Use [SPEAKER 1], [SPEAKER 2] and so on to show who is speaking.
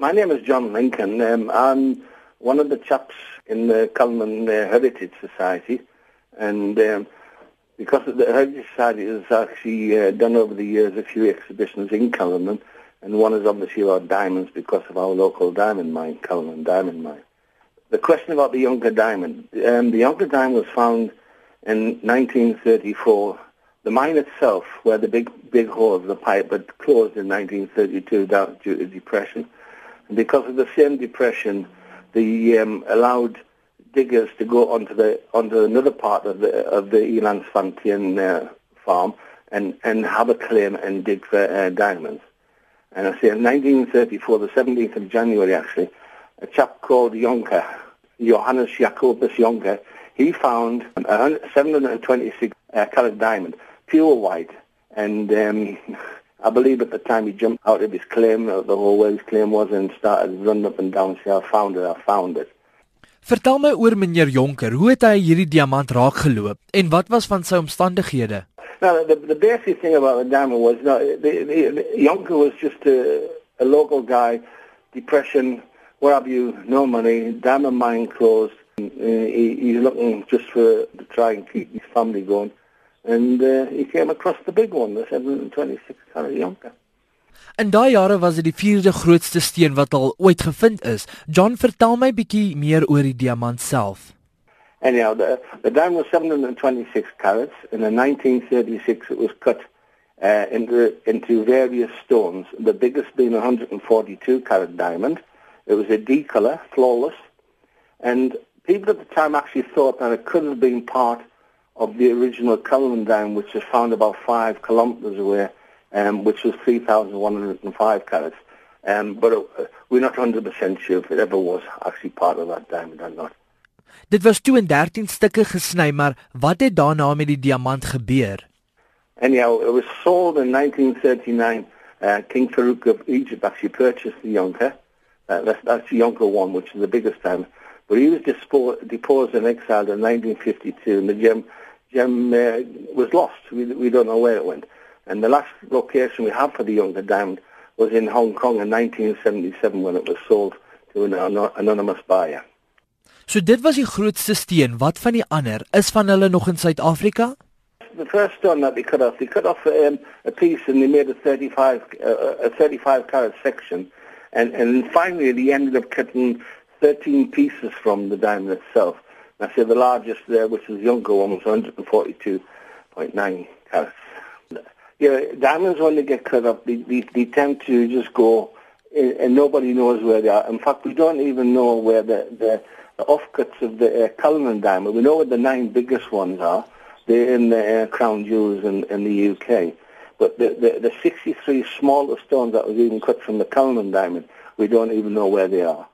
[SPEAKER 1] My name is John Lincoln. Um, I'm one of the chaps in the Cullinan uh, Heritage Society, and um, because the Heritage Society has actually uh, done over the years a few exhibitions in Cullinan, and one is obviously about diamonds because of our local diamond mine, Cullinan Diamond Mine. The question about the Jonker diamond. Um, the Jonker diamond was found in 1934 the mine itself, where the big big hole of the pipe had closed in 1932 due to depression, because of the same depression, the um, allowed diggers to go onto the onto another part of the of the Elandsfontein uh, farm and and have a claim and dig for uh, diamonds. And I say in 1934, the 17th of January, actually, a chap called Jonker, Johannes Jacobus Jonker, he found a 726 uh, carat diamond, pure white, and um, I believe at the time he jumped out of his claim, uh, the whole way his claim was, and started running up and down, saying, I found it, I found it.
[SPEAKER 2] Vertel my oor meneer Jonker, hoe het hy hierdie diamant raakgeloop en wat was van sy omstandighede?
[SPEAKER 1] Now, the, the basic thing about the diamond was, no, the, the, the Jonker was just a, a local guy, depression, what have you, no money, diamond mine closed. He, he's looking just for to try and keep his family going. And uh, he came across the big one, the 726 carat Jonker.
[SPEAKER 2] In daai jare was dit die vierde grootste steen wat al ooit gevind is. John, vertel my bietjie meer oor die diamant self.
[SPEAKER 1] Anyhow, the, the diamond was 726 carats. In 1936, it was cut uh, into, into various stones, the biggest being 142 carat diamond. It was a D color, flawless. And people at the time actually thought that it could have been part of the original Cullinan Dam, which was found about five kilometres away, um, which was 3,105 carats. Um, but uh, we're not 100% sure if it ever was actually part of that diamond or not.
[SPEAKER 2] Dit was toe in 13 stukke gesny, maar wat het daarna met die diamant gebeur?
[SPEAKER 1] Anyhow, it was sold in 1939. Uh, King Farouk of Egypt actually purchased the Yonker. Uh, that's, that's the Yonker one, which is the biggest diamond. But he was deposed and exiled in 1952, and the gem gem uh, was lost. We, we don't know where it went. And the last location we have for the Jonker Diamond was in Hong Kong in 1977 when it was sold to an anonymous buyer.
[SPEAKER 2] So dit was die grootste steen. Wat van die ander? Is van hulle nog in Suid-Afrika?
[SPEAKER 1] The first stone that they cut off, they cut off um, a piece and they made a 35 uh, a 35 carat section, and and finally they ended up cutting 13 pieces from the diamond itself. I say the largest there, which was Jonker one, was 142.9 carats. Yeah, diamonds when they get cut up, they, they, they tend to just go, and nobody knows where they are. In fact, we don't even know where the, the, the offcuts of the uh, Cullinan diamond. We know where the nine biggest ones are. They're in the uh, crown jewels in, in the UK. But the, the, the 63 smaller stones that was even cut from the Cullinan diamond, we don't even know where they are.